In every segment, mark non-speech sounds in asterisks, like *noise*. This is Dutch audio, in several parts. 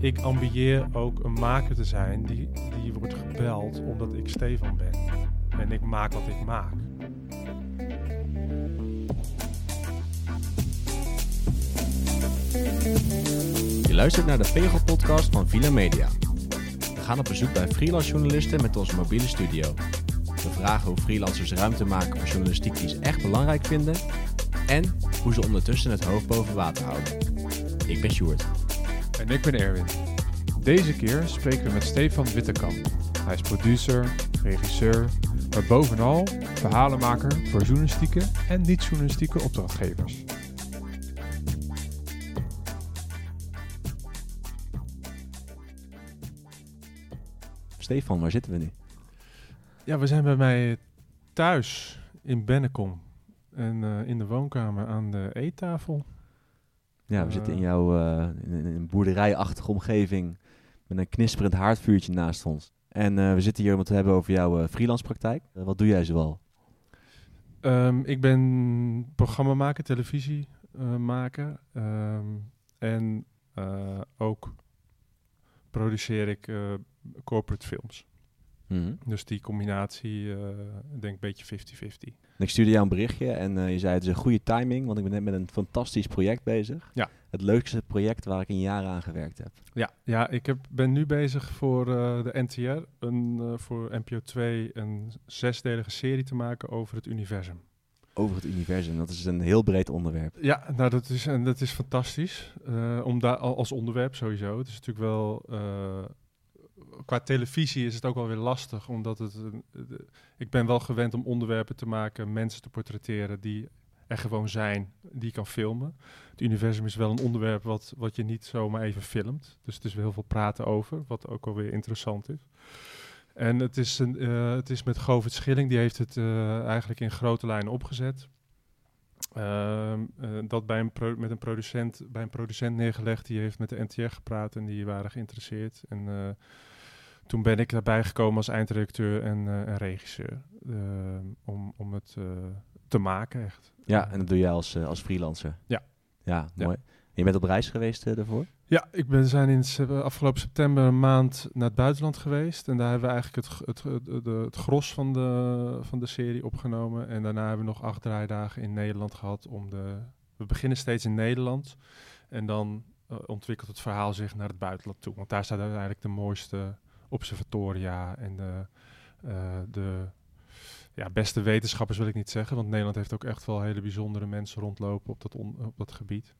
ik, ambieer ook een maker te zijn die, die wordt gebeld omdat ik Stefan ben. En ik maak wat ik maak. Je luistert naar de Pegel-podcast van Villa Media. We gaan op bezoek bij freelance journalisten met onze mobiele studio. We vragen hoe freelancers ruimte maken voor journalistiek die ze echt belangrijk vinden. En hoe ze ondertussen het hoofd boven water houden. Ik ben Sjoerd. En ik ben Erwin. Deze keer spreken we met Stefan Wittekamp. Hij is producer, regisseur, maar bovenal verhalenmaker voor journalistieke en niet-journalistieke opdrachtgevers. Stefan, waar zitten we nu? Ja, we zijn bij mij thuis in Bennekom. En eh, in de woonkamer aan de eettafel. Ja, we Eh. zitten in jouw eh, in, in een boerderijachtige omgeving met een knisperend haardvuurtje naast ons. En eh, we zitten hier om het te hebben over jouw eh, freelance praktijk. Eh, wat doe jij zoal? Ehm, ik ben programmamaker, televisiemaker. Ehm en eh, ook produceer ik eh, corporate films. Mhm. Dus die combinatie, ik denk een beetje 50-50. En Ik stuurde jou een berichtje en eh, je zei het is een goede timing, want ik ben net met een fantastisch project bezig. Ja. Het leukste project waar ik in jaren aan gewerkt heb. Ja, ja ik heb, ben nu bezig voor eh, de NTR, een, voor NPO 2, een zesdelige serie te maken over het universum. Over het universum, dat is een heel breed onderwerp. Ja, nou dat is, en dat is fantastisch. om daar al als onderwerp sowieso. Het is natuurlijk wel. Qua televisie is het ook wel weer lastig, omdat het. ik ben wel gewend om onderwerpen te maken, mensen te portretteren die er gewoon zijn, die kan filmen. Het universum is wel een onderwerp wat, wat je niet zomaar even filmt. Dus het is wel heel veel praten over, wat ook wel weer interessant is. En het is, een, eh, het is met Govert Schilling, die heeft het eh, eigenlijk in grote lijnen opgezet. Ehm, eh, dat bij een met een producent, bij een producent neergelegd. Die heeft met de NTR gepraat en die waren geïnteresseerd. En toen ben ik daarbij gekomen als eindredacteur en, eh, en regisseur. ehm, om, om het eh, te maken, echt. Ja, en dat doe jij als, eh, als freelancer. Ja. Ja, mooi. En je bent op reis geweest daarvoor? Ja, ik ben zijn in afgelopen september een maand naar het buitenland geweest. En daar hebben we eigenlijk het, het, het, het gros van de, van de serie opgenomen. En daarna hebben we nog acht draaidagen in Nederland gehad. Om de, we beginnen steeds in Nederland. En dan ontwikkelt het verhaal zich naar het buitenland toe. Want daar staan uiteindelijk de mooiste observatoria en de, eh, de ja, beste wetenschappers wil ik niet zeggen. Want Nederland heeft ook echt wel hele bijzondere mensen rondlopen op dat, on- op dat gebied.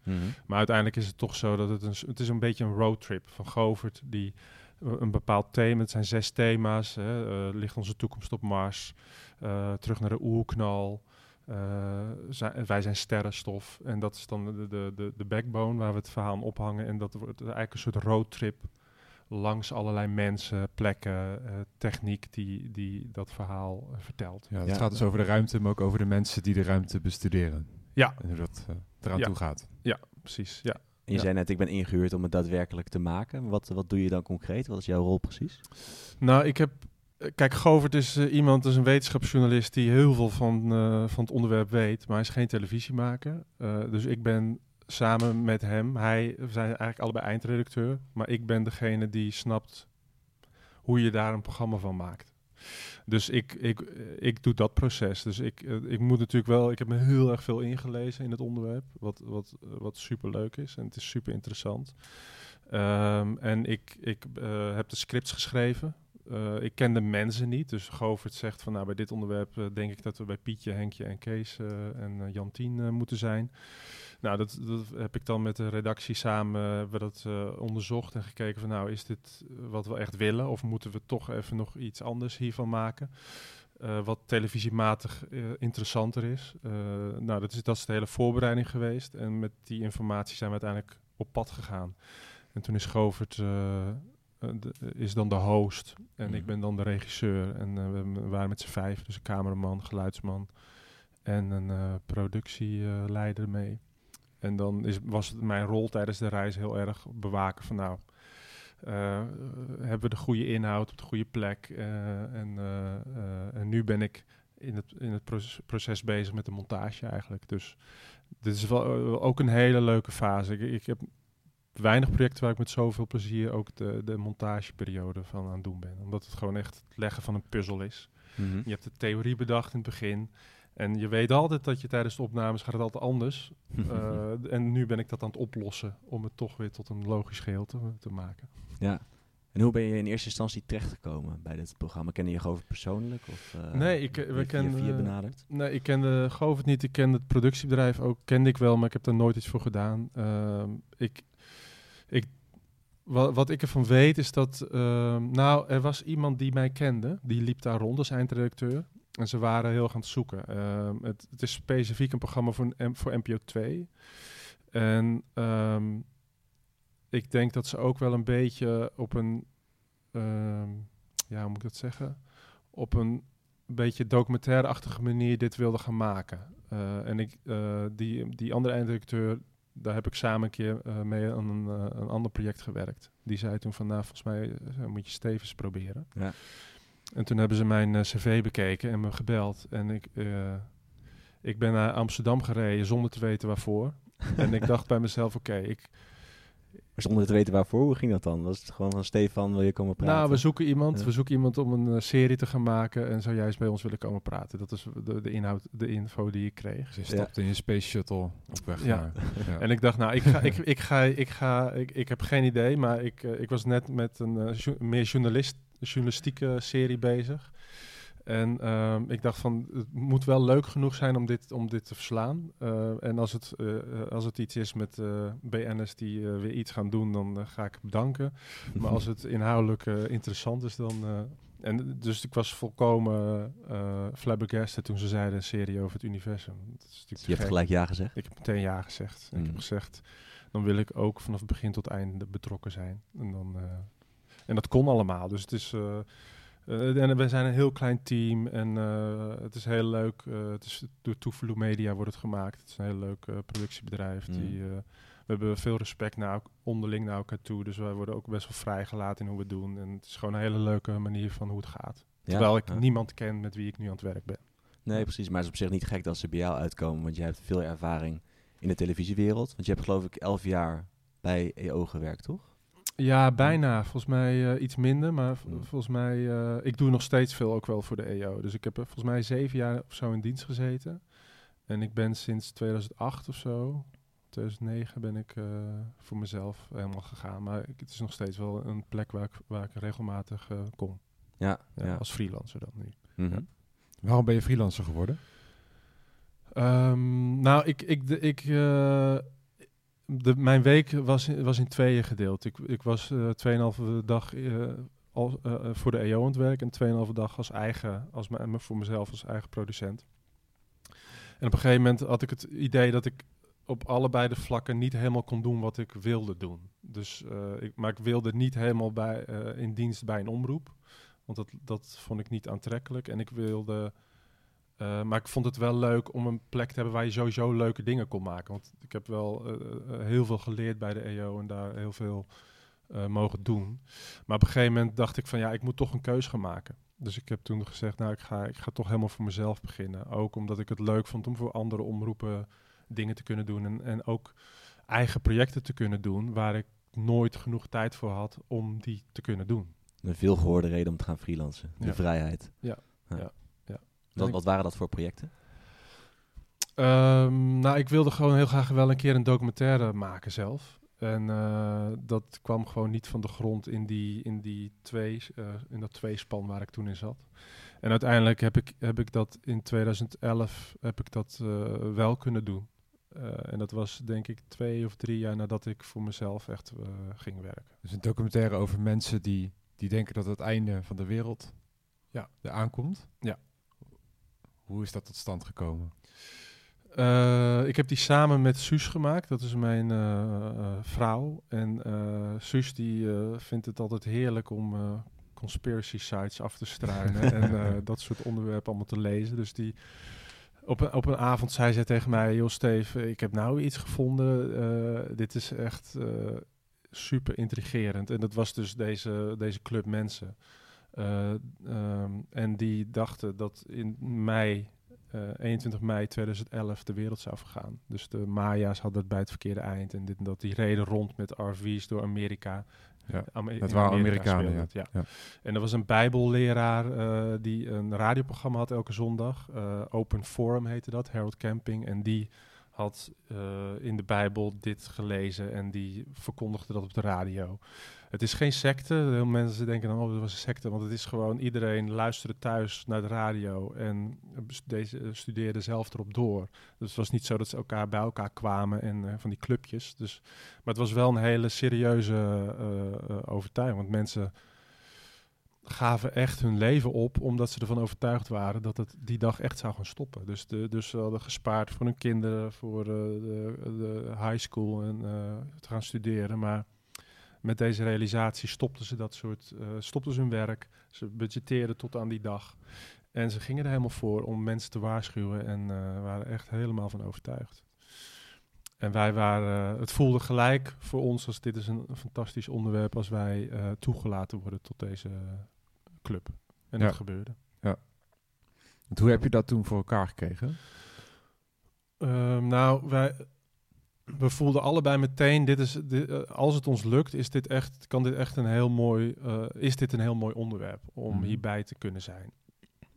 Maar uiteindelijk is het toch zo dat het een, het is een beetje een roadtrip van Govert die eh, een bepaald thema, het zijn zes thema's, hè, eh, ligt onze toekomst op Mars, terug naar de oerknal, zijn- wij zijn sterrenstof en dat is dan de, de, de, de backbone waar we het verhaal aan ophangen en dat wordt eigenlijk een soort roadtrip langs allerlei mensen, plekken, eh, techniek die, die dat verhaal eh, vertelt. Ja, het Ja. gaat dus over de ruimte, maar ook over de mensen die de ruimte bestuderen. Ja. En hoe dat eh, eraan Ja. toe gaat. Precies, ja. En je Ja. zei net, ik ben ingehuurd om het daadwerkelijk te maken. Wat, wat doe je dan concreet? Wat is jouw rol precies? Nou, ik heb. Kijk, Govert is iemand, is een wetenschapsjournalist die heel veel van, eh, van het onderwerp weet, maar hij is geen televisiemaker. Eh, dus ik ben samen met hem, hij, we zijn eigenlijk allebei eindredacteur, maar ik ben degene die snapt hoe je daar een programma van maakt. Dus ik, ik, eh, ik doe dat proces. Dus ik, eh, ik moet natuurlijk wel, ik heb me heel erg veel ingelezen in het onderwerp, wat, wat, eh, wat super leuk is en het is super interessant. Ehm, en ik, ik heb de scripts geschreven. Ik ken de mensen niet, dus Govert zegt van nou bij dit onderwerp denk ik dat we bij Pietje, Henkje en Kees en Jantien moeten zijn. Nou, dat, dat heb ik dan met de redactie samen eh, hebben we dat eh, onderzocht en gekeken van nou is dit eh, wat we echt willen of moeten we toch even nog iets anders hiervan maken? Wat televisiematig interessanter is. Nou, dat is, dat is de hele voorbereiding geweest. En met die informatie zijn we uiteindelijk op pad gegaan. En toen is Govert de- is dan de host. En Mhm. ik ben dan de regisseur. En we waren met z'n vijf. Dus een cameraman, geluidsman en een productieleider mee. En dan is, was het mijn rol tijdens de reis heel erg bewaken van nou... eh, hebben we de goede inhoud op de goede plek? eh, en, eh, en nu ben ik in het, in het proces, proces bezig met de montage eigenlijk. Dus dit is wel ook een hele leuke fase. Ik, ik heb weinig projecten waar ik met zoveel plezier ook de, de montageperiode van aan het doen ben. Omdat het gewoon echt het leggen van een puzzel is. Mhm. Je hebt de theorie bedacht in het begin. En je weet altijd dat je tijdens de opnames gaat het altijd anders. *laughs* Eh, en nu ben ik dat aan het oplossen om het toch weer tot een logisch geheel te, te maken. ja. En hoe ben je in eerste instantie terechtgekomen bij dit programma? Kende je Govert persoonlijk? Of, eh, Nee, ik- we via- via- eh, benaderd? Nee, ik kende Govert niet. Ik kende het productiebedrijf ook. Kende ik wel, maar ik heb daar nooit iets voor gedaan. Ehm, ik, ik, wat, wat ik ervan weet is dat... ehm, nou, er was iemand die mij kende. Die liep daar rond als eindredacteur. En ze waren heel erg aan het zoeken. Ehm, het, het is specifiek een programma voor, voor NPO 2. En ehm, ik denk dat ze ook wel een beetje op een... ehm, ja, hoe moet ik dat zeggen? Op een beetje documentaire-achtige manier dit wilde gaan maken. Eh, en ik, eh, die, die andere eindredacteur, daar heb ik samen een keer eh, mee aan een, een ander project gewerkt. Die zei toen van, nou, volgens mij moet je Stevens proberen. Ja. En toen hebben ze mijn eh, cv bekeken en me gebeld. En ik, eh, ik ben naar Amsterdam gereden zonder te weten waarvoor. *laughs* en ik dacht bij mezelf, oké, ik, Maar zonder te weten waarvoor, hoe ging dat dan? Was het gewoon van Stefan, wil je komen praten? Nou, we zoeken iemand. Ja. We zoeken iemand om een eh, serie te gaan maken. En zou juist bij ons willen komen praten. Dat is de, de inhoud, de info die ik kreeg. Dus je stapte in je space shuttle op weg Ja. naar... *laughs* Ja. En ik dacht, nou, ik ga, ik, ik ga, ik ga, ik, ik heb geen idee, maar ik, ik was net met een jo- meer journalist, journalistieke serie bezig. En ehm, ik dacht van, het moet wel leuk genoeg zijn om dit, om dit te verslaan. Eh, en als het, eh, eh, als het iets is met BN'ers die weer iets gaan doen, dan ga ik bedanken. *laughs* Maar als het inhoudelijk interessant is, dan... en dus ik was volkomen flabbergasted toen ze zeiden een serie over het universum. Dat is natuurlijk je hebt gelijk ja gezegd. Ik heb meteen ja gezegd. En Ik Mm. heb gezegd, dan wil ik ook vanaf begin tot einde betrokken zijn. En, dan, en dat kon allemaal. Dus het is... eh, en we zijn een heel klein team en eh, het is heel leuk. eh, het is door Toefelu Media wordt het gemaakt. Het is een heel leuk productiebedrijf. Mm. Die, eh, we hebben veel respect naar, onderling naar elkaar toe. Dus wij worden ook best wel vrijgelaten in hoe we het doen. En het is gewoon een hele leuke manier van hoe het gaat. Ja? Terwijl ik Ja. niemand ken met wie ik nu aan het werk ben. Nee, precies. Maar het is op zich niet gek dat ze bij jou uitkomen, want jij hebt veel ervaring in de televisiewereld. Want je hebt geloof ik elf jaar bij EO gewerkt, toch? Ja, bijna. Volgens mij eh, iets minder. Maar Mm. volgens mij, eh, ik doe nog steeds veel ook wel voor de EO. Dus ik heb er volgens mij zeven jaar of zo in dienst gezeten. En ik ben sinds 2008 of zo, 2009 ben ik eh, voor mezelf helemaal gegaan. Maar ik, het is nog steeds wel een plek waar ik, waar ik regelmatig eh, kom. Ja. Ja, ja. Als freelancer dan nu. Mhm. ja. Waarom ben je freelancer geworden? Ehm, nou, ik, ik, de, ik, eh, mijn week was, was in tweeën gedeeld. Ik, ik was eh 2,5 dag eh, al, eh, voor de EO aan het werk en 2,5 dag als eigen, als voor mezelf als eigen producent. En op een gegeven moment had ik het idee dat ik op allebei de vlakken niet helemaal kon doen wat ik wilde doen. Dus, ik, maar ik wilde niet helemaal bij, in dienst bij een omroep. Want dat, dat vond ik niet aantrekkelijk. En ik wilde eh, maar ik vond het wel leuk om een plek te hebben waar je sowieso leuke dingen kon maken. Want ik heb wel eh, eh, heel veel geleerd bij de EO en daar heel veel mogen doen. Maar op een gegeven moment dacht ik van ja, ik moet toch een keus gaan maken. Dus ik heb toen gezegd, nou ik ga, ik ga toch helemaal voor mezelf beginnen. Ook omdat ik het leuk vond om voor andere omroepen dingen te kunnen doen. En, en ook eigen projecten te kunnen doen waar ik nooit genoeg tijd voor had om die te kunnen doen. Een veel gehoorde reden om te gaan freelancen. De Ja. vrijheid. Ja, ja, ja. Wat, En wat waren dat voor projecten? Ehm, nou, ik wilde gewoon heel graag wel een keer een documentaire maken zelf. En eh, dat kwam gewoon niet van de grond in, die, in, die twee, eh, in dat tweespan waar ik toen in zat. En uiteindelijk heb ik, heb ik dat in 2011 heb ik dat, eh, wel kunnen doen. Eh, en dat was denk ik twee of drie jaar nadat ik voor mezelf echt ging werken. Dus een documentaire over mensen die, die denken dat het einde van de wereld Ja. eraan komt. Ja. Hoe is dat tot stand gekomen? Eh, ik heb die samen met Suus gemaakt. Dat is mijn eh, eh, vrouw. En Suus die vindt het altijd heerlijk om conspiracy sites af te struinen *laughs* en dat soort onderwerpen allemaal te lezen. Dus die op een, op een avond zei zij tegen mij, joh Steve, ik heb nou iets gevonden. dit is echt super intrigerend. En dat was dus deze, deze club mensen. Eh, ehm, en die dachten dat in mei eh, 21 mei 2011 de wereld zou vergaan. Dus de Maya's hadden het bij het verkeerde eind. En dit en dat. Die reden rond met RV's door Amerika. Ja, dat waren Amerika Amerikanen, ja. ja. Ja. En er was een bijbelleraar eh, die een radioprogramma had elke zondag. Eh, Open Forum heette dat, Harold Camping. En die had eh, in de Bijbel dit gelezen en die verkondigde dat op de radio. Het is geen secte. Heel mensen denken dan, oh, dat was een secte. Want het is gewoon, iedereen luisterde thuis naar de radio en eh, deze eh, studeerde zelf erop door. Dus het was niet zo dat ze elkaar bij elkaar kwamen en eh, van die clubjes. Dus, maar het was wel een hele serieuze overtuiging. Want mensen gaven echt hun leven op omdat ze ervan overtuigd waren dat het die dag echt zou gaan stoppen. Dus, de, dus ze hadden gespaard voor hun kinderen, voor de, de high school en te gaan studeren. Maar met deze realisatie stopten ze dat soort, eh, stopten ze hun werk. Ze budgetteerden tot aan die dag. En ze gingen er helemaal voor om mensen te waarschuwen en eh, waren echt helemaal van overtuigd. En wij waren, eh, het voelde gelijk voor ons als dit is een, fantastisch onderwerp als wij toegelaten worden tot deze club. En Ja. dat gebeurde. Want hoe heb je dat toen voor elkaar gekregen? Ehm, nou, wij, we voelden allebei meteen, dit is, dit, eh, als het ons lukt, is dit echt, kan dit echt een heel mooi, eh, is dit een heel mooi onderwerp om Mhm. hierbij te kunnen zijn.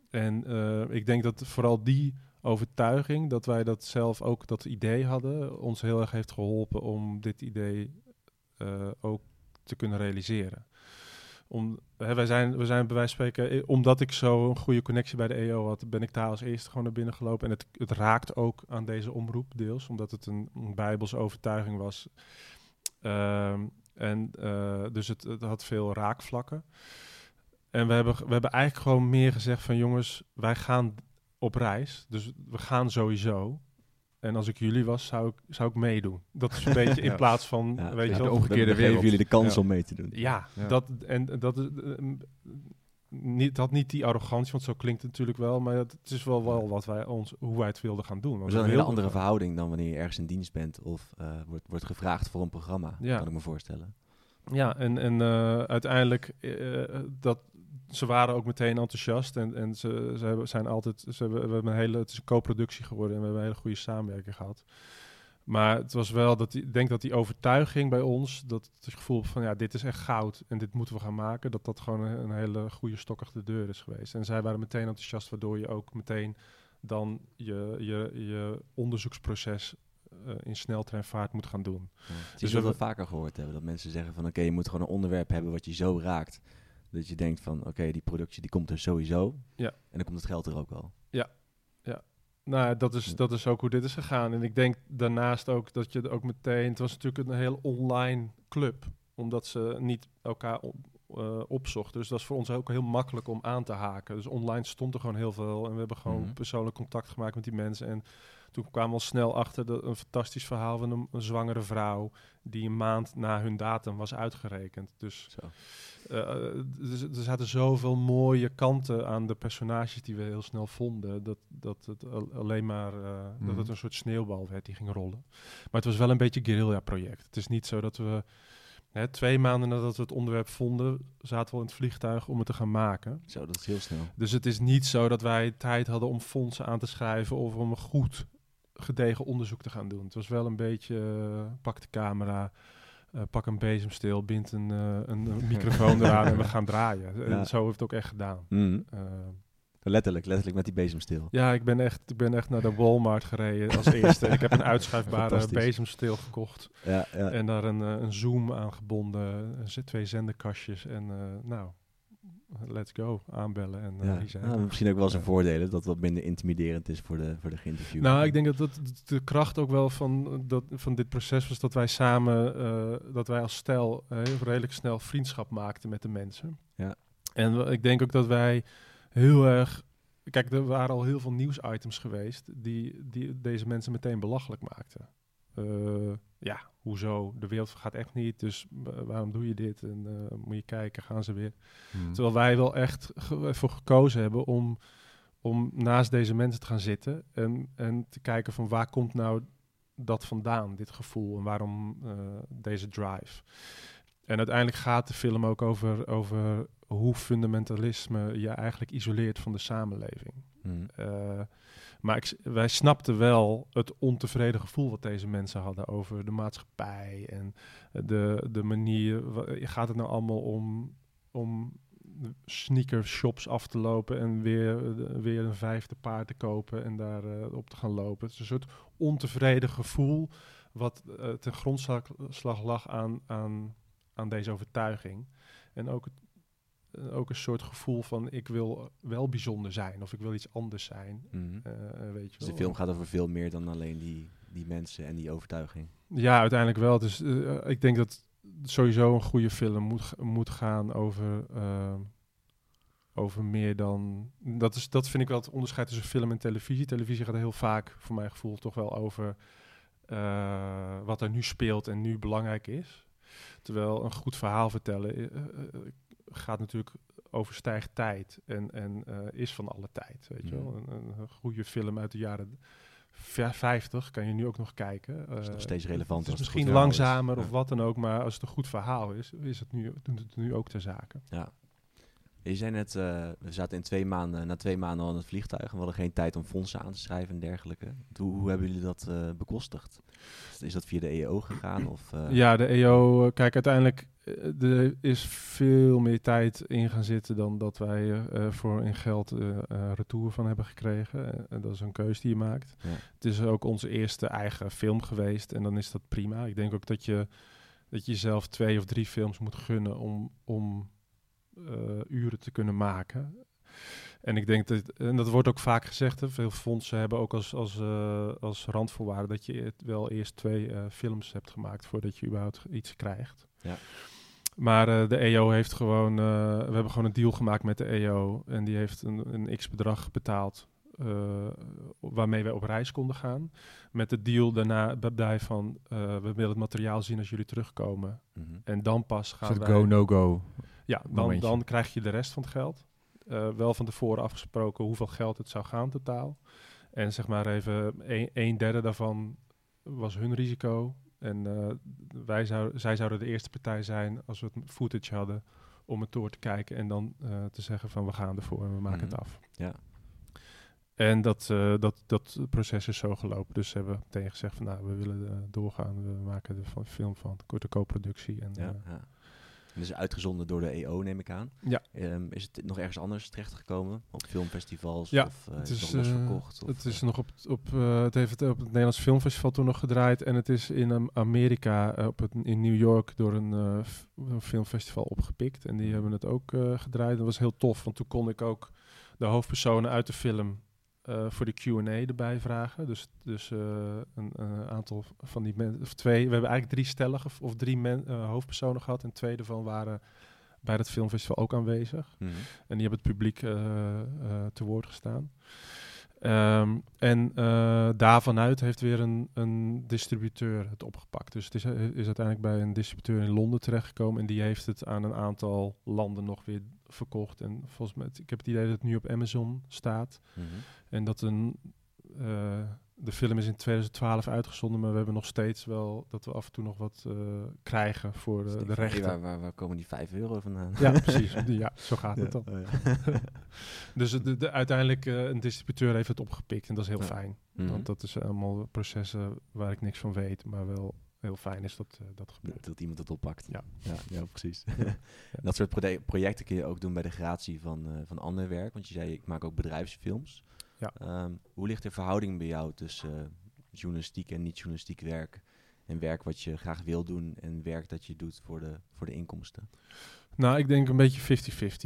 En eh, ik denk dat vooral die overtuiging, dat wij dat zelf ook dat idee hadden, ons heel erg heeft geholpen om dit idee ook te kunnen realiseren. Om, hè, wij zijn, we zijn bij wijze van spreken, eh, omdat ik zo een goede connectie bij de EO had, ben ik daar als eerste gewoon naar binnen gelopen. En het, het raakt ook aan deze omroep deels, omdat het een, een bijbelse overtuiging was. Ehm, en eh, dus het, het had veel raakvlakken. En we hebben, we hebben eigenlijk gewoon meer gezegd van jongens, wij gaan op reis. Dus we gaan sowieso. En als ik jullie was, zou ik, zou ik meedoen. Dat is een *laughs* beetje in Ja. plaats van, Ja, weet ja, je de wel, omgekeerde Dan geven jullie de kans Ja. om mee te doen. ja, Ja. Dat, en dat is eh, m, niet, had niet die arrogantie, want zo klinkt het natuurlijk wel, maar het is wel, wel wat wij ons, hoe wij het wilden gaan doen. Het is een hele andere verhouding dan wanneer je ergens in dienst bent of eh, wordt, wordt gevraagd voor een programma, Ja. kan ik me voorstellen. Ja, en, en eh, uiteindelijk, eh, dat, ze waren ook meteen enthousiast en, en ze, ze hebben, zijn altijd, ze hebben, we hebben een hele, het is een co-productie geworden en we hebben een hele goede samenwerking gehad. Maar het was wel dat die, ik denk dat die overtuiging bij ons, dat het gevoel van ja, dit is echt goud en dit moeten we gaan maken, dat dat gewoon een, een hele goede stok achter de deur is geweest. En zij waren meteen enthousiast, waardoor je ook meteen dan je, je, je onderzoeksproces eh, in sneltreinvaart moet gaan doen. Ja. Dus Dus je we vaker gehoord hebben, dat mensen zeggen van oké, je moet gewoon een onderwerp hebben wat je zo raakt. Dat je denkt van oké, die productie die komt er sowieso. Ja. En dan komt het geld er ook wel. Nou, ja, dat is, Ja. dat is ook hoe dit is gegaan. En ik denk daarnaast ook dat je er ook meteen... Het was natuurlijk een heel online club. Omdat ze niet elkaar op, eh, opzochten. Dus dat is voor ons ook heel makkelijk om aan te haken. Dus online stond er gewoon heel veel. En we hebben gewoon Mhm. persoonlijk contact gemaakt met die mensen. En toen kwamen we al snel achter dat een fantastisch verhaal van een, een zwangere vrouw... die een maand na hun datum was uitgerekend. Dus Zo. eh, dus er zaten zoveel mooie kanten aan de personages die we heel snel vonden. Dat, dat het al- alleen maar eh, dat Mhm. het een soort sneeuwbal werd die ging rollen. Maar het was wel een beetje guerrilla project. Het is niet zo dat we hè, twee maanden nadat we het onderwerp vonden, zaten we al in het vliegtuig om het te gaan maken. Zo, dat is heel snel. Dus het is niet zo dat wij tijd hadden om fondsen aan te schrijven of om een goed gedegen onderzoek te gaan doen. Het was wel een beetje eh, pak de camera, eh, pak een bezemsteel, bind een, eh, een, *laughs* microfoon eraan en we gaan draaien. En zo heeft het ook echt gedaan. Mhm. Eh, Letterlijk, letterlijk met die bezemsteel. ja, ik ben, echt, ik ben echt naar de Walmart gereden als eerste. ik heb een *laughs* uitschuifbare bezemsteel gekocht. Ja, ja. En daar een, eh, een zoom aan gebonden, een z- twee zenderkastjes. En eh, nou, let's go, aanbellen. En, eh, ja. Nou, misschien ook wel zijn voordelen, dat wat minder intimiderend is voor de, voor de geïnterviewde. Nou, ik denk dat, dat de kracht ook wel van, dat, van dit proces was dat wij samen, eh, dat wij als stel eh, redelijk snel vriendschap maakten met de mensen. Ja. En ik denk ook dat wij heel erg. Kijk, er waren al heel veel nieuwsitems geweest die, die deze mensen meteen belachelijk maakten. Eh, ja, hoezo? De wereld gaat echt niet, dus waarom doe je dit? En eh, moet je kijken, gaan ze weer. Hmm. Terwijl wij wel echt ge- ervoor gekozen hebben om, om naast deze mensen te gaan zitten en, en te kijken van waar komt nou dat vandaan, dit gevoel en waarom eh, deze drive. En uiteindelijk gaat de film ook over, over hoe fundamentalisme je eigenlijk isoleert van de samenleving. Mhm. Uh, maar ik, wij snapten wel het ontevreden gevoel wat deze mensen hadden over de maatschappij en de, de manier. Gaat het nou allemaal om, om sneakershops af te lopen en weer, weer een vijfde paard te kopen en daar uh, op te gaan lopen? Het is een soort ontevreden gevoel wat uh, ten grondslag lag aan, aan, aan deze overtuiging. En ook ook een soort gevoel van ik wil wel bijzonder zijn of ik wil iets anders zijn. Uh, weet je Dus wel. de film gaat over veel meer dan alleen die, die mensen en die overtuiging. Ja, uiteindelijk wel. Dus uh, ik denk dat sowieso een goede film moet, moet gaan over, over meer dan... Dat, is, dat vind ik wel het onderscheid tussen film en televisie. Televisie gaat heel vaak, voor mijn gevoel, toch wel over wat er nu speelt en nu belangrijk is. Terwijl een goed verhaal vertellen gaat natuurlijk overstijgt tijd en, en uh, is van alle tijd. Weet je wel? Een, een, goede film uit de jaren 50 kan je nu ook nog kijken. Uh, is nog Eh, steeds relevant. Het is het misschien langzamer is. of wat dan ook, maar als het een goed verhaal is, is het nu, doet het nu ook ter zake. Ja. Je zei net, uh, we zaten in twee maanden, na twee maanden al in het vliegtuig en we hadden geen tijd om fondsen aan te schrijven en dergelijke. Hoe, hoe hebben jullie dat uh, bekostigd? Is dat via de EO gegaan? Of, uh... Ja, de EO, kijk, uiteindelijk er is veel meer tijd in gaan zitten dan dat wij voor in geld retour van hebben gekregen. En dat is een keuze die je maakt. Ja. Het is ook onze eerste eigen film geweest en dan is dat prima. Ik denk ook dat je, dat je jezelf twee of drie films moet gunnen om, om uren te kunnen maken. En ik denk dat, en dat wordt ook vaak gezegd, hè, veel fondsen hebben ook als, als, uh, als randvoorwaarde dat je het wel eerst twee uh, films hebt gemaakt voordat je überhaupt iets krijgt. Ja. Maar uh, de EO heeft gewoon, we hebben gewoon een deal gemaakt met de EO en die heeft een, een x bedrag betaald uh, waarmee wij op reis konden gaan. Met de deal daarna bij van uh, we willen het materiaal zien als jullie terugkomen. Mm -hmm. En dan pas gaan wij... go, no go? Ja, dan, dan krijg je de rest van het geld. Uh, wel van tevoren afgesproken hoeveel geld het zou gaan totaal. En zeg maar even een, een derde daarvan was hun risico. En uh, wij zou, zij zouden de eerste partij zijn als we het footage hadden om het door te kijken en dan uh, te zeggen van we gaan ervoor en we maken Mhm. het af. Ja. En dat, uh, dat, dat proces is zo gelopen. Dus hebben we meteen gezegd van nou, we willen doorgaan. We maken er van film van, korte co-productie. En, Ja, ja. Dus uitgezonden door de EO, neem ik aan. Ja. Um, is het nog ergens anders terechtgekomen? Op filmfestivals? Ja, of uh, het is nog eh, verkocht? Of, het is eh, nog op, op het heeft het op het Nederlands Filmfestival toen nog gedraaid. En het is in Amerika, op het, in New York, door een, filmfestival opgepikt. En die hebben het ook gedraaid. Dat was heel tof, want toen kon ik ook de hoofdpersonen uit de film uh, voor de Q&A erbij vragen. Dus, dus uh, een, een aantal van die mensen, of twee, we hebben eigenlijk drie stellige of drie men, uh, hoofdpersonen gehad. En twee daarvan waren bij dat filmfestival ook aanwezig. mhm. En die hebben het publiek te woord gestaan. Um, en uh, daarvanuit heeft weer een, een distributeur het opgepakt. Dus het is, is uiteindelijk bij een distributeur in Londen terechtgekomen. En die heeft het aan een aantal landen nog weer verkocht. En volgens mij, ik heb het idee dat het nu op Amazon staat. Mhm. En dat een, uh, de film is in 2012 uitgezonden, maar we hebben nog steeds wel dat we af en toe nog wat uh, krijgen voor de, de rechten. Waar, waar, waar, komen die 5 euro vandaan? Ja, *laughs* precies. Ja, zo gaat ja. het dan. Oh, ja. *laughs* dus de, de, uiteindelijk uh, een distributeur heeft het opgepikt en dat is heel Ja. fijn. -hmm. Want dat is allemaal processen waar ik niks van weet, maar wel heel fijn is dat dat gebeurt. Dat, iemand het oppakt. Ja, ja, ja precies. *laughs* Dat soort pro projecten kun je ook doen bij de gratie van, van ander werk. Want je zei, ik maak ook bedrijfsfilms. Ja. Um, hoe ligt de verhouding bij jou tussen uh, journalistiek en niet-journalistiek werk? En werk wat je graag wil doen en werk dat je doet voor de, voor de inkomsten? Nou, ik denk een beetje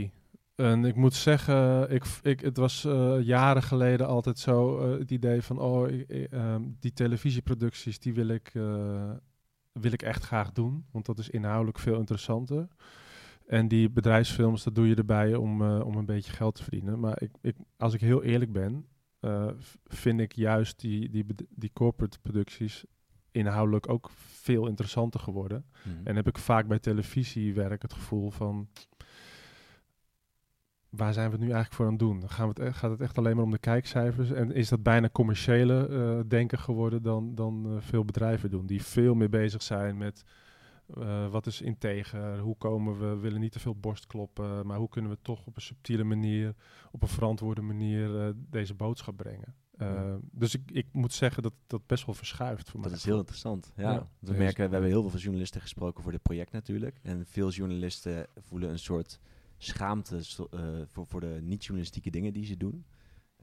50-50. En ik moet zeggen, ik, ik, het was uh, jaren geleden altijd zo uh, het idee van, oh, ik, um, die televisieproducties, die wil ik, uh, wil ik echt graag doen. Want dat is inhoudelijk veel interessanter. En die bedrijfsfilms, dat doe je erbij om, uh, om een beetje geld te verdienen. Maar ik, ik, als ik heel eerlijk ben, uh, vind ik juist die, die, die corporate producties inhoudelijk ook veel interessanter geworden. Mhm. En heb ik vaak bij televisiewerk het gevoel van... Waar zijn we het nu eigenlijk voor aan het doen? Gaan we het, e-, gaat het echt alleen maar om de kijkcijfers? En is dat bijna commerciële uh, denken geworden dan, dan veel bedrijven doen? Die veel meer bezig zijn met Eh, wat is integer? Hoe komen we? We willen niet te veel borst kloppen, maar hoe kunnen we toch op een subtiele manier, op een verantwoorde manier eh, deze boodschap brengen? Uh, Ja. Dus ik, ik moet zeggen dat dat best wel verschuift voor Dat mij. is heel interessant. Ja. Ja. We merken, we hebben heel veel journalisten gesproken voor dit project natuurlijk. En veel journalisten voelen een soort schaamte eh, voor, voor de niet-journalistieke dingen die ze doen.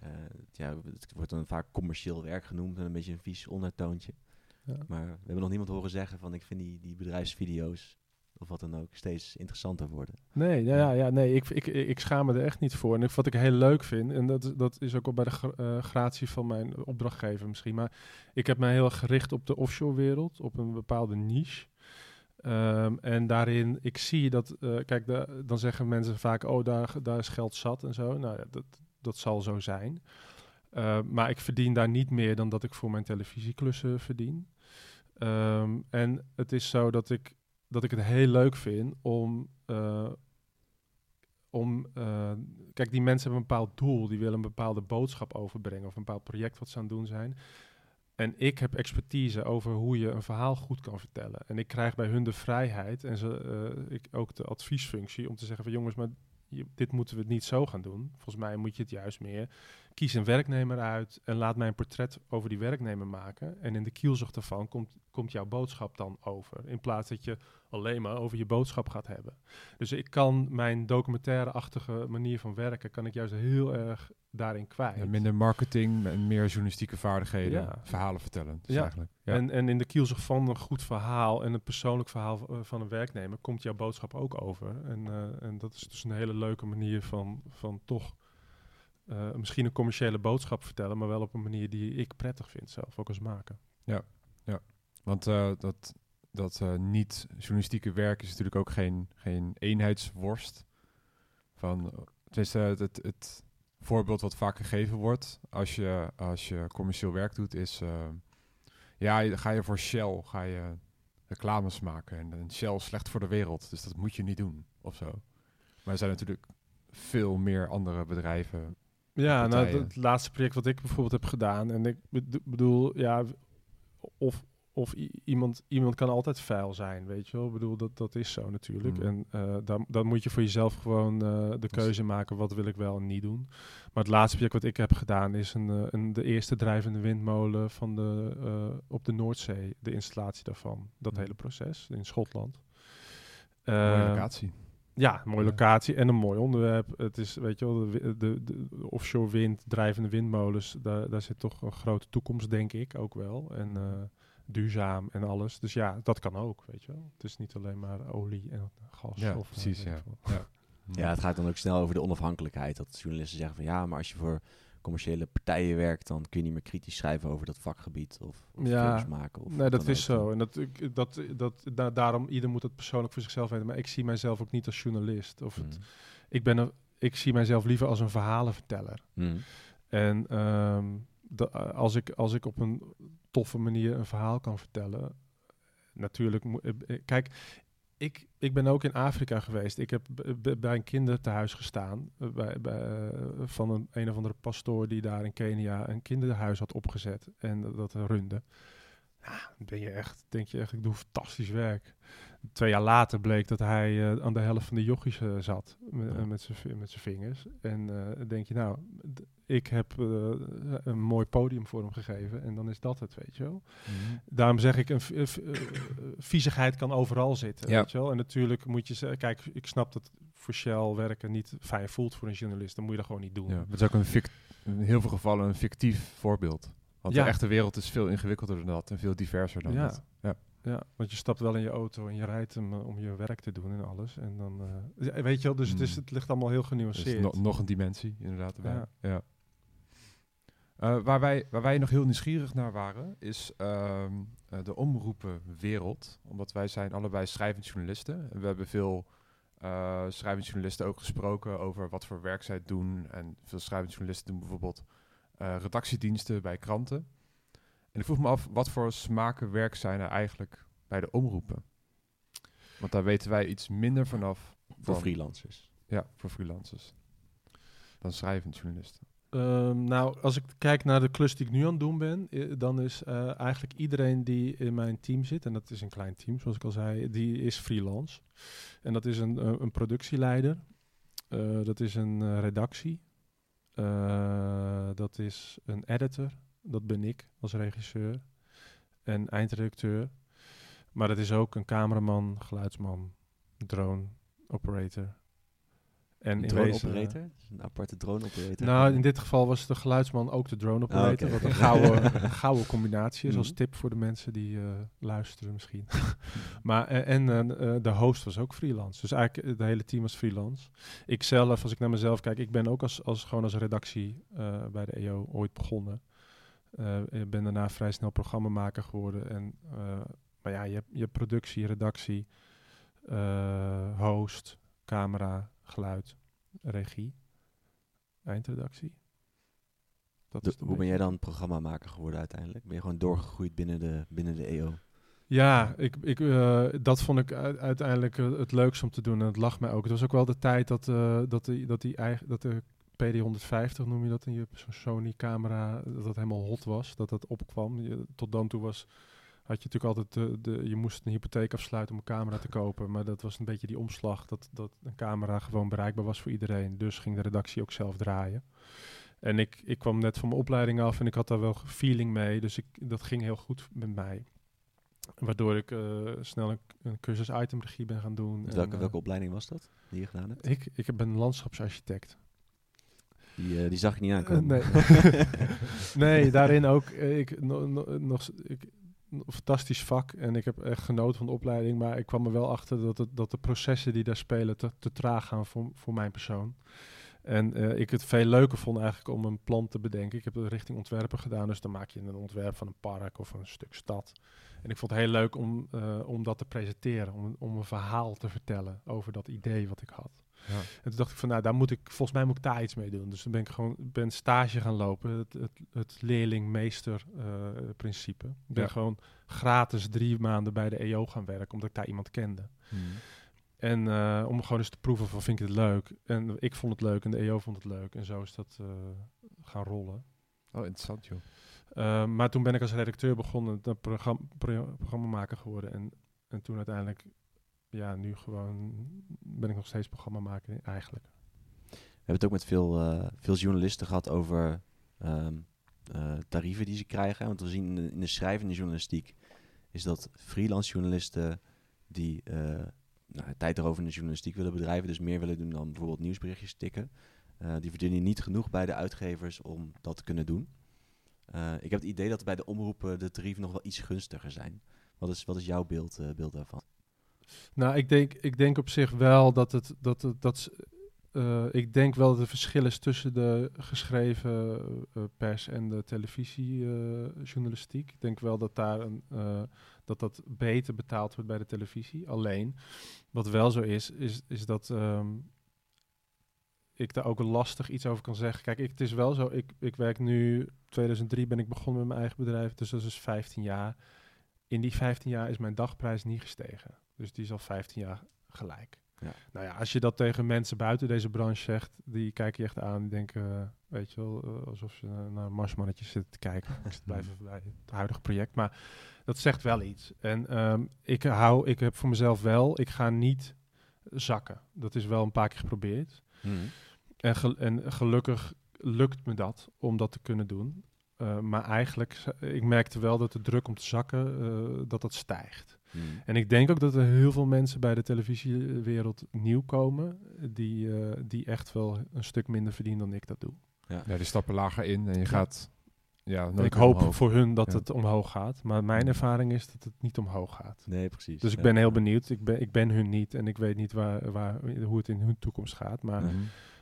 Eh, ja, het wordt dan vaak commercieel werk genoemd met een beetje een vies ondertoontje. Ja. Maar we hebben nog niemand horen zeggen van ik vind die, die bedrijfsvideo's of wat dan ook steeds interessanter worden. Nee, ja, ja, ja, nee ik, ik, ik schaam me er echt niet voor. En ik- wat ik heel leuk vind, en dat, dat is ook al bij de gra- eh, gratie van mijn opdrachtgever misschien, maar ik heb mij heel erg gericht op de offshore wereld, op een bepaalde niche. Ehm, en daarin, ik zie dat, eh, kijk, de, dan zeggen mensen vaak, oh, daar, daar is geld zat en zo. Nou ja, dat, dat zal zo zijn. Eh, maar ik verdien daar niet meer dan dat ik voor mijn televisieklussen verdien. Ehm, en het is zo dat ik, dat ik het heel leuk vind om. eh, om eh, kijk, die mensen hebben een bepaald doel, die willen een bepaalde boodschap overbrengen of een bepaald project wat ze aan het doen zijn. En ik heb expertise over hoe je een verhaal goed kan vertellen. En ik krijg bij hun de vrijheid en ze, eh, ik ook de adviesfunctie om te zeggen van jongens, maar dit moeten we niet zo gaan doen. Volgens mij moet je het juist meer. Kies een werknemer uit en laat mij een portret over die werknemer maken. En in de kielzog daarvan komt, komt jouw boodschap dan over. In plaats dat je alleen maar over je boodschap gaat hebben. Dus ik kan mijn documentaire-achtige manier van werken, kan ik juist heel erg daarin kwijt. Ja, minder marketing en meer journalistieke vaardigheden, Ja. verhalen vertellen. Dus Ja. eigenlijk. Ja. En, en in de kielzog van een goed verhaal en een persoonlijk verhaal v- van een werknemer komt jouw boodschap ook over. En, eh, en dat is dus een hele leuke manier van, van toch eh, misschien een commerciële boodschap vertellen, maar wel op een manier die ik prettig vind zelf, ook als maker. Want eh, dat, dat eh, niet-journalistieke werk is natuurlijk ook geen, geen eenheidsworst. Van, het het, het, het voorbeeld wat vaak gegeven wordt als je, als je commercieel werk doet, is... ja, ga je voor Shell ga je reclames maken. En, en Shell is slecht voor de wereld, dus dat moet je niet doen, of zo. Maar er zijn natuurlijk veel meer andere bedrijven. Ja, nou, het laatste project wat ik bijvoorbeeld heb gedaan, en ik bedo- bedoel, ja, of, of iemand, iemand kan altijd vuil zijn, weet je wel. Ik bedoel, dat, dat is zo natuurlijk. Mm. En eh, dan, dan moet je voor jezelf gewoon eh, de keuze maken, wat wil ik wel en niet doen. Maar het laatste project wat ik heb gedaan is een, eh, een, de eerste drijvende windmolen van de, op de Noordzee, de installatie daarvan. Dat Mm. hele proces in Schotland. Locatie. Ja, mooie locatie en een mooi onderwerp. Het is, weet je wel, de, de, offshore wind, drijvende windmolens, daar, daar zit toch een grote toekomst, denk ik, ook wel. En eh, duurzaam en alles. Dus ja, dat kan ook, weet je wel. Het is niet alleen maar olie en gas. Ja, of, eh, precies, ja. ja. Ja, het gaat dan ook snel over de onafhankelijkheid. Dat journalisten zeggen van ja, maar als je voor commerciële partijen werkt, dan kun je niet meer kritisch schrijven over dat vakgebied of, of Ja, films maken. Of Nee, dat is zo. En dat, ik- dat, dat, da- daarom, ieder moet het persoonlijk voor zichzelf weten. Maar ik zie mijzelf ook niet als journalist. Of het, Mm. ik, ben een, ik zie mijzelf liever als een verhalenverteller. Mm. En ehm, als, ik, als ik op een toffe manier een verhaal kan vertellen. Natuurlijk, moet- eh, eh, kijk, ik, ik ben ook in Afrika geweest. Ik heb bij een kinderthuis gestaan. eh, bij, bij, eh, van een, een of andere pastoor die daar in Kenia een kinderhuis had opgezet. En dat, dat runde. Dan ben je echt, denk je echt, ik doe fantastisch werk. Twee jaar later bleek dat hij eh, aan de helft van de jochies zat. Met, Ja. met zijn vi- met zijn vingers. En denk je, nou, ik heb eh, een mooi podium voor hem gegeven. En dan is dat het, weet je wel. Mhm. Daarom zeg ik, een v- eh, v- eh, viezigheid kan overal zitten. Ja. Weet je wel? En natuurlijk moet je zeggen, kijk, ik snap dat voor Shell werken niet fijn voelt voor een journalist. Dan moet je dat gewoon niet doen. Ja, het is ook een fict- in heel veel gevallen een fictief voorbeeld. Want Ja. de echte wereld is veel ingewikkelder dan dat en veel diverser dan Ja. dat. Ja. Ja, want je stapt wel in je auto en je rijdt hem om je werk te doen en alles. En dan, weet je wel, dus het, is, Mm. het ligt allemaal heel Dus genuanceerd. no- nog een dimensie inderdaad erbij. Ja. Ja. Eh, waar, wij, waar wij nog heel nieuwsgierig naar waren, is ehm, eh, de omroepenwereld. Omdat wij zijn allebei schrijvend journalisten. En we hebben veel eh schrijvend journalisten ook gesproken over wat voor werk zij doen. En veel schrijvend journalisten doen bijvoorbeeld redactiediensten bij kranten. En ik vroeg me af, wat voor smaken werk zijn er eigenlijk bij de omroepen? Want daar weten wij iets minder vanaf Voor dan- freelancers. ja, voor freelancers. Dan schrijvend journalisten. Ehm, nou, als ik kijk naar de klus die ik nu aan het doen ben, eh, dan is eh, eigenlijk iedereen die in mijn team zit, en dat is een klein team, zoals ik al zei, die is freelance. En dat is een, eh, een productieleider, dat is een redactie, dat is een editor, dat ben ik als regisseur en eindredacteur. Maar dat is ook een cameraman, geluidsman, drone operator. En Een drone eh, operator? Een aparte drone operator? nou, in dit geval was de geluidsman ook de drone operator. Ah, oké. Wat een gouden, *laughs* een gouden combinatie is, als Mhm. tip voor de mensen die eh, luisteren misschien. *laughs* maar, eh, en de host was ook freelance. Dus eigenlijk het hele team was freelance. Ik zelf, als ik naar mezelf kijk, ik ben ook als, als, gewoon als redactie bij de EO ooit begonnen. Ik ben daarna vrij snel programmamaker geworden. En, maar ja, je hebt, je productie, redactie, host, camera, geluid, regie, eindredactie. Dat De- is een hoe ben jij dan programmamaker geworden uiteindelijk? Ben je gewoon doorgegroeid binnen de, binnen de EO? Ja, ik, ik, eh, dat vond ik uiteindelijk eh, het leukste om te doen. En het lag mij ook. Het was ook wel de tijd dat, eh, dat, die, dat, die eigen, dat de PD150, noem je dat, in je zo'n Sony-camera, dat dat helemaal hot was. Dat dat opkwam. Je, tot dan toe was, had je natuurlijk altijd, de, de, je moest een hypotheek afsluiten om een camera te kopen. Maar dat was een beetje die omslag, dat, dat een camera gewoon bereikbaar was voor iedereen. Dus ging de redactie ook zelf draaien. En ik, ik kwam net van mijn opleiding af en ik had daar wel feeling mee. Dus ik, dat ging heel goed met mij. Waardoor ik eh, snel een, een cursus itemregie ben gaan doen. Dus En, welke, eh, welke opleiding was dat die je gedaan hebt? ik, ik ben landschapsarchitect. Die, eh, die zag ik niet aankomen. nee. *laughs* *laughs* nee, daarin ook. ik, no, no- nog, ik, fantastisch vak en ik heb echt genoten van de opleiding. Maar ik kwam er wel achter dat, het, dat de processen die daar spelen te, te traag gaan voor, voor mijn persoon. En eh, ik het veel leuker vond eigenlijk om een plan te bedenken. Ik heb het richting ontwerpen gedaan, dus dan maak je een ontwerp van een park of een stuk stad. En ik vond het heel leuk om, eh, om dat te presenteren, om, om een verhaal te vertellen over dat idee wat ik had. Ja. En toen dacht ik van, nou, daar moet ik, volgens mij moet ik daar iets mee doen. Dus dan ben ik gewoon, ben stage gaan lopen, het, het, het leerling-meester eh, principe. Ik ben Ja. gewoon gratis drie maanden bij de EO gaan werken, omdat ik daar iemand kende. Hmm. En eh, om gewoon eens te proeven van, vind ik het leuk? En ik vond het leuk en de EO vond het leuk. En zo is dat eh, gaan rollen. Oh, interessant joh. Uh, maar toen ben ik als redacteur begonnen, dan programma, pro- programmamaker geworden. En, en toen uiteindelijk, ja, nu gewoon ben ik nog steeds programmamaker eigenlijk. We hebben het ook met veel, eh, veel journalisten gehad over ehm, eh, tarieven die ze krijgen. Want we zien in de, schrijvende journalistiek is dat freelance journalisten die eh, nou, tijd erover in de journalistiek willen bedrijven, dus meer willen doen dan bijvoorbeeld nieuwsberichtjes tikken. die verdienen niet genoeg bij de uitgevers om dat te kunnen doen. Ik heb het idee dat bij de omroepen de tarieven nog wel iets gunstiger zijn. Wat is, wat is jouw beeld, beeld daarvan? Nou, ik denk, ik denk op zich wel dat het. Dat, dat, eh, ik denk wel dat er verschil is tussen de geschreven eh, pers en de televisiejournalistiek. ik denk wel dat daar een, eh, dat dat beter betaald wordt bij de televisie. Alleen, wat wel zo is, is, is dat ehm, ik daar ook lastig iets over kan zeggen. Kijk, ik, het is wel zo. Ik, ik werk nu. 2003 ben ik begonnen met mijn eigen bedrijf, dus dat is dus 15 jaar. In die 15 jaar is mijn dagprijs niet gestegen. Dus die is al 15 jaar gelijk. Ja. Nou ja, als je dat tegen mensen buiten deze branche zegt, die kijken je echt aan. Die denken, eh, weet je wel, eh, alsof ze eh, naar marsmannetjes zitten te kijken. *laughs* ik zit blijven bij het huidige project. Maar dat zegt wel iets. En ehm, ik hou, ik heb voor mezelf wel, ik ga niet zakken. Dat is wel een paar keer geprobeerd. En, gel- en gelukkig lukt me dat om dat te kunnen doen. Uh, maar eigenlijk, ik merkte wel dat de druk om te zakken, uh, dat dat stijgt. Hmm. En ik denk ook dat er heel veel mensen bij de televisiewereld nieuw komen, die, uh, die echt wel een stuk minder verdienen dan ik dat doe. Ja. ja, die stappen lager in en je Ja. gaat... Ja, En ik hoop omhoog. voor hun dat Ja. het omhoog gaat, maar mijn ervaring is dat het niet omhoog gaat. Nee, precies. Dus ik Ja. ben heel benieuwd. Ik ben, ik ben hun niet en ik weet niet waar, waar, hoe het in hun toekomst gaat. Maar. Mhm.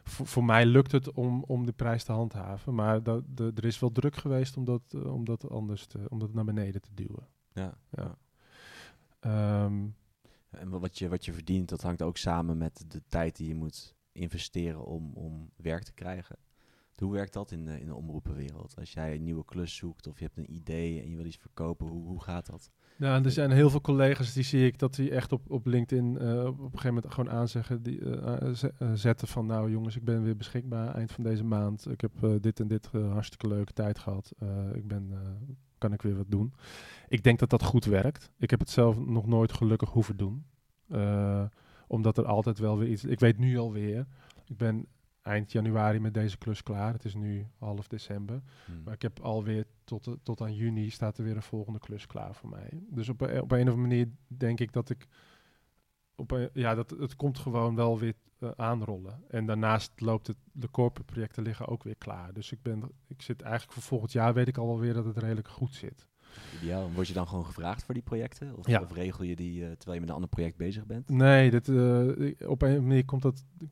voor, voor mij lukt het om, om de prijs te handhaven. Maar dat, de, er is wel druk geweest om dat, eh, om dat anders te, om dat naar beneden te duwen. Ja. Ja. Ehm, En wa- wat je, wat je verdient, dat hangt ook samen met de tijd die je moet investeren om, om werk te krijgen. Hoe werkt dat in de, in de omroepenwereld? Als jij een nieuwe klus zoekt of je hebt een idee en je wil iets verkopen, hoe, hoe gaat dat? Ja, er zijn heel veel collega's die zie ik dat die echt op, op LinkedIn eh, op een gegeven moment gewoon aanzeggen, die eh, eh, zetten van nou jongens, ik ben weer beschikbaar eind van deze maand. Ik heb dit en dit hartstikke leuke tijd gehad. Eh, ik ben, kan ik weer wat doen. Ik denk dat dat goed werkt. Ik heb het zelf nog nooit gelukkig hoeven doen. Eh, omdat er altijd wel weer iets. Ik weet nu alweer. Ik ben eind januari met deze klus klaar. Het is nu half december. Hmm. Maar ik heb alweer tot, de- tot aan juni staat er weer een volgende klus klaar voor mij. Dus op, een- op een of andere manier denk ik dat ik. Op een, ja, dat, het komt gewoon wel weer eh, aanrollen. En daarnaast loopt het, de corporate projecten liggen ook weer klaar. Dus ik, ben, ik zit eigenlijk voor volgend jaar weet ik al wel weer dat het redelijk goed zit. Ideaal. Word je dan gewoon gevraagd voor die projecten? Of, Ja. of regel je die eh, terwijl je met een ander project bezig bent? Nee, dit, eh, op een manier komt dat, eh,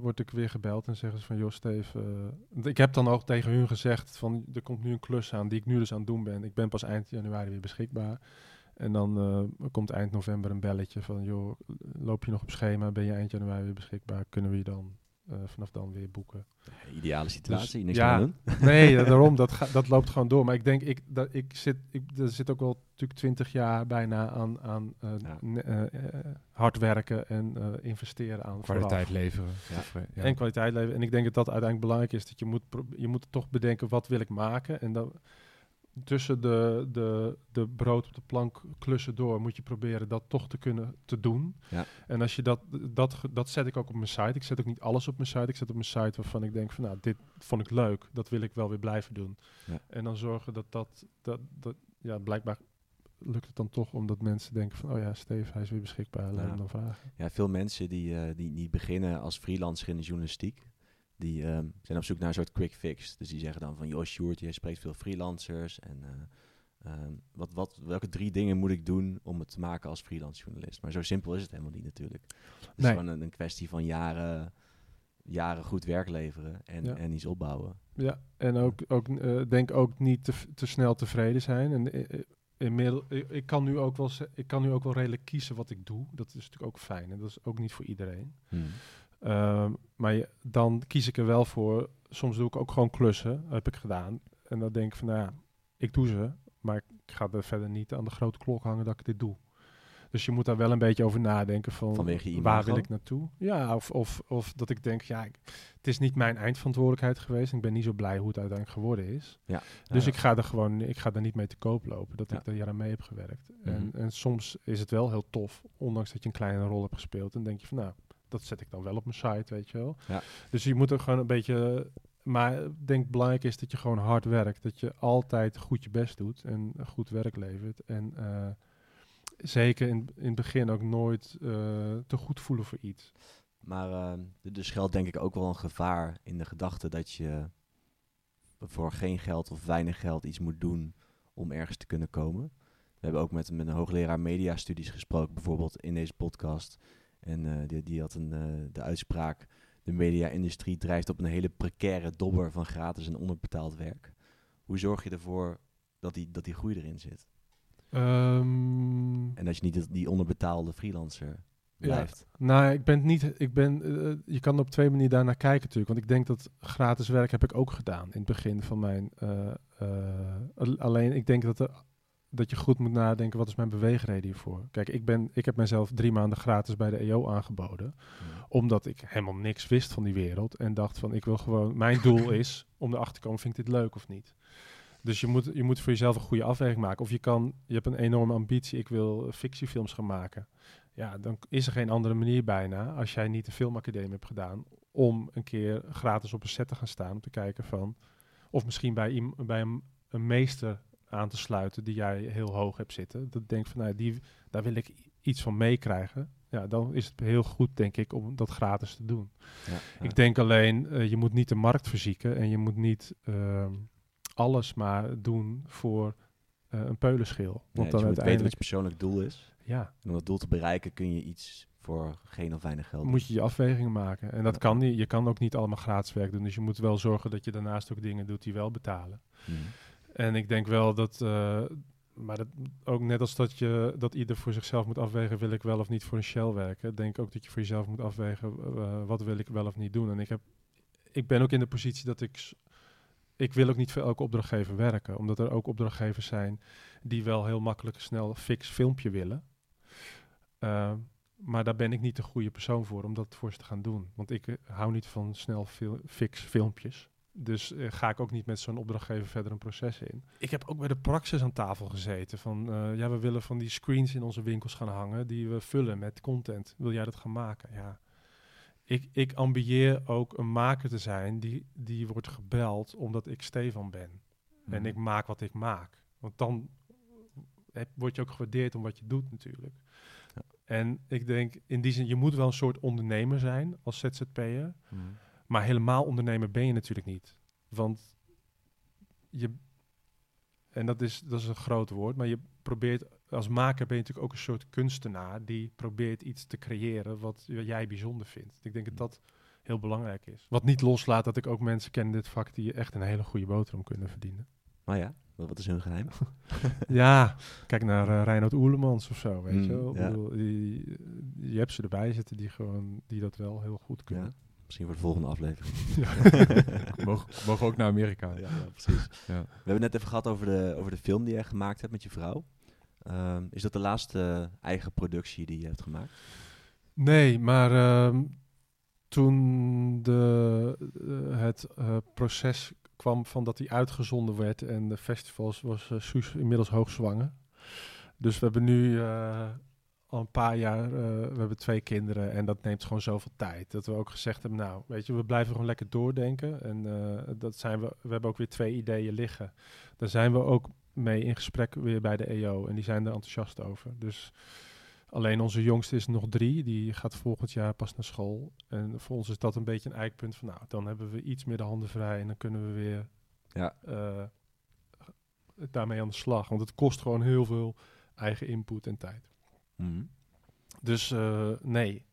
word ik weer gebeld en zeggen ze van, joh Steve, ik heb dan ook tegen hun gezegd van, er komt nu een klus aan die ik nu dus aan het doen ben. Ik ben pas eind januari weer beschikbaar. En dan eh, komt eind november een belletje van, joh, loop je nog op schema, ben je eind januari weer beschikbaar, kunnen we je dan eh, vanaf dan weer boeken. Ideale situatie, niks Dus ja. aan doen. *laughs* Nee, *laughs* daarom, dat, ga- dat loopt gewoon door. Maar ik denk, ik, dat, ik zit, ik, er zit ook wel natuurlijk twintig jaar bijna aan, aan eh, Ja. hard werken en eh, investeren aan Kwaliteit vooraf. leveren. Ja. En kwaliteit leveren. En ik denk dat dat uiteindelijk belangrijk is. Dat je moet, pro- je moet toch bedenken, wat wil ik maken? En dan tussen de, de, de brood op de plank klussen door moet je proberen dat toch te kunnen te doen. Ja. En als je dat, dat, dat zet ik ook op mijn site. Ik zet ook niet alles op mijn site. Ik zet op mijn site waarvan ik denk van nou, dit vond ik leuk. Dat wil ik wel weer blijven doen. Ja. En dan zorgen dat dat, dat, dat, ja, blijkbaar lukt het dan toch omdat mensen denken van, oh ja, Steve, hij is weer beschikbaar. Laat Ja. hem dan vragen. Ja, veel mensen die, eh, die, die beginnen als freelancer in de journalistiek, die ehm, zijn op zoek naar een soort quick fix. Dus die zeggen dan van, joh Sjoerd, jij spreekt veel freelancers. En eh, ehm, wat, wat, welke drie dingen moet ik doen om het te maken als freelance journalist? Maar zo simpel is het helemaal niet natuurlijk. Het is Nee. gewoon een, een kwestie van jaren, jaren goed werk leveren en, Ja. en iets opbouwen. Ja, en ook, ook eh, denk ook niet te, te snel tevreden zijn. En eh, eh, inmiddel, ik, kan nu ook wel, ik kan nu ook wel redelijk kiezen wat ik doe. Dat is natuurlijk ook fijn. En dat is ook niet voor iedereen. Hmm. Ehm, maar je- dan kies ik er wel voor. Soms doe ik ook gewoon klussen, heb ik gedaan. En dan denk ik van, nou ja, ik doe ze. Maar ik ga er verder niet aan de grote klok hangen dat ik dit doe. Dus je moet daar wel een beetje over nadenken van, Vanwege waar wil ik naartoe? Ja, of, of, of dat ik denk, ja, ik- het is niet mijn eindverantwoordelijkheid geweest. En ik ben niet zo blij hoe het uiteindelijk geworden is. Ja. Dus Ja. ik ga er gewoon, ik ga er niet mee te koop lopen. Dat Ja. ik er jaren mee heb gewerkt. en, Mhm. en soms is het wel heel tof, ondanks dat je een kleine rol hebt gespeeld. En denk je van, nou, dat zet ik dan wel op mijn site, weet je wel. Ja. Dus je moet er gewoon een beetje. Maar ik denk belangrijk is dat je gewoon hard werkt. Dat je altijd goed je best doet en goed werk levert. En eh, zeker in, in het begin ook nooit eh, te goed voelen voor iets. Maar ehm, er dus geldt denk ik ook wel een gevaar in de gedachte dat je voor geen geld of weinig geld iets moet doen om ergens te kunnen komen. We hebben ook met, met een hoogleraar mediastudies gesproken, bijvoorbeeld in deze podcast. En eh, die, die had een, eh, de uitspraak, de media-industrie drijft op een hele precaire dobber van gratis en onderbetaald werk. Hoe zorg je ervoor dat die, dat die groei erin zit? Ehm, En dat je niet die- onderbetaalde freelancer blijft. Nou, ik ben niet. Ik ben, eh, je kan op twee manieren daarnaar kijken natuurlijk. Want ik denk dat gratis werk heb ik ook gedaan in het begin van mijn. al- alleen ik denk dat, er, dat je goed moet nadenken. Wat is mijn beweegreden hiervoor? Kijk, ik, ben, ik heb mezelf drie maanden gratis bij de EO aangeboden. Omdat ik helemaal niks wist van die wereld. En dacht van ik wil gewoon. Mijn *laughs* doel is om erachter te komen: vind ik dit leuk of niet? Dus je moet, je moet voor jezelf een goede afweging maken. Of je kan, je hebt een enorme ambitie, ik wil fictiefilms gaan maken. Ja, dan is er geen andere manier bijna, als jij niet de filmacademie hebt gedaan, om een keer gratis op een set te gaan staan, om te kijken van, of misschien bij, bij een, een meester aan te sluiten die jij heel hoog hebt zitten. Dat denk van, nou, die, daar wil ik iets van meekrijgen. Ja, dan is het heel goed, denk ik, om dat gratis te doen. Ja, ja. Ik denk alleen, eh, je moet niet de markt verzieken en je moet niet ehm, alles maar doen voor eh, een peulenschil. Nee, Want dus dan je moet weten wat je persoonlijk doel is. ja, En om dat doel te bereiken kun je iets voor geen of weinig geld doen. moet je je afwegingen maken. En dat Ja. kan niet. Je kan ook niet allemaal gratis werk doen. Dus je moet wel zorgen dat je daarnaast ook dingen doet die wel betalen. Mhm. En ik denk wel dat, eh, maar dat, ook net als dat, je, dat ieder voor zichzelf moet afwegen, wil ik wel of niet voor een Shell werken. Denk ook dat je voor jezelf moet afwegen, eh, wat wil ik wel of niet doen. En ik heb, ik ben ook in de positie dat ik... Ik wil ook niet voor elke opdrachtgever werken. Omdat er ook opdrachtgevers zijn die wel heel makkelijk snel fix filmpje willen. Ehm, maar daar ben ik niet de goede persoon voor om dat voor ze te gaan doen. Want ik eh, hou niet van snel fix filmpjes. Dus eh, ga ik ook niet met zo'n opdrachtgever verder een proces in. Ik heb ook bij de praxis aan tafel gezeten. Van eh, ja, we willen van die screens in onze winkels gaan hangen. Die we vullen met content. Wil jij dat gaan maken? Ja. Ik, ik ambieer ook een maker te zijn die, die wordt gebeld omdat ik Stefan ben. En ik maak wat ik maak. Want dan heb, word je ook gewaardeerd om wat je doet natuurlijk. Ja. En ik denk in die zin, je moet wel een soort ondernemer zijn als ZZP'er. Maar helemaal ondernemer ben je natuurlijk niet. Want je, en dat is, dat is een groot woord, maar je probeert, als maker ben je natuurlijk ook een soort kunstenaar die probeert iets te creëren wat jij bijzonder vindt. Ik denk dat dat heel belangrijk is. Wat niet loslaat dat ik ook mensen ken in dit vak die echt een hele goede boterham kunnen verdienen. Maar ja, wat is hun geheim? *laughs* Ja, kijk naar eh Reinhard Oerlemans of zo, weet Mm, je wel. ja. Ik bedoel, die, je hebt ze erbij zitten die gewoon, die dat wel heel goed kunnen. Ja, misschien voor de volgende aflevering. *laughs* *laughs* mogen, mogen ook naar Amerika. Ja, precies. Ja. We hebben het net even gehad over de, over de film die je gemaakt hebt met je vrouw. Ehm, is dat de laatste eigen productie die je hebt gemaakt? Nee, maar ehm, toen de, eh, het eh, proces kwam van dat hij uitgezonden werd en de festivals, was eh, Suus inmiddels hoogzwanger. Dus we hebben nu eh, al een paar jaar, eh, we hebben twee kinderen en dat neemt gewoon zoveel tijd. Dat we ook gezegd hebben, nou, weet je, we blijven gewoon lekker doordenken. En eh, dat zijn we, we hebben ook weer twee ideeën liggen. Daar zijn we ook mee in gesprek weer bij de EO en die zijn er enthousiast over. Dus Alleen onze jongste is nog drie, die gaat volgend jaar pas naar school. En voor ons is dat een beetje een eikpunt van, nou, dan hebben we iets meer de handen vrij en dan kunnen we weer Ja. eh, daarmee aan de slag. Want het kost gewoon heel veel eigen input en tijd. Mhm. Dus eh, nee,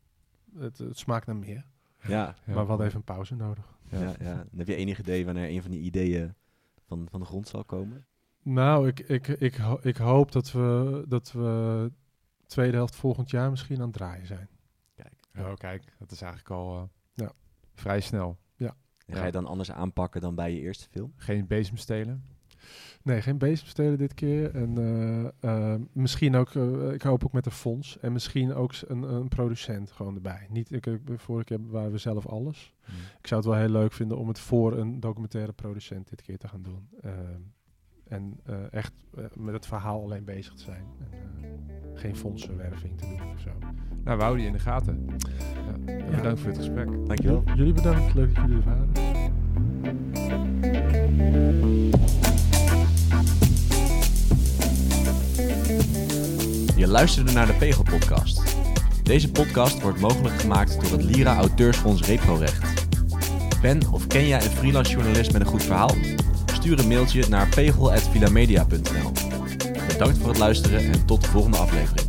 het, het smaakt naar meer. Ja, Ja. Maar we hadden even een pauze nodig. ja. Ja, Dan heb je enig idee wanneer een van die ideeën van, van de grond zal komen? Nou, ik, ik, ik, ho- ik hoop dat we, dat we tweede helft volgend jaar misschien aan het draaien zijn. Kijk. Oh, kijk, dat is eigenlijk al eh, Ja. vrij snel. En ga je dan anders aanpakken dan bij je eerste film? Geen bezem stelen. Nee, geen bezemstelen dit keer. En eh, eh, misschien ook, eh, ik hoop ook met een fonds. En misschien ook een, een producent gewoon erbij. Niet, ik, vorige keer waren we zelf alles. Ik zou het wel heel leuk vinden om het voor een documentaire producent dit keer te gaan doen. Ehm, en eh, echt met het verhaal alleen bezig te zijn. En, eh, geen fondsenwerving te doen of zo. Nou, we houden je in de gaten. Ja. Ja. Bedankt voor het gesprek. Dankjewel. Jullie bedankt. Leuk dat jullie er waren. Je luisterde naar de Pegel Podcast. Deze podcast wordt mogelijk gemaakt door het Lira Auteursfonds Reprorecht. Ben of ken jij een freelance journalist met een goed verhaal? Stuur een mailtje naar pegel.vilamedia.nl Bedankt voor het luisteren en tot de volgende aflevering.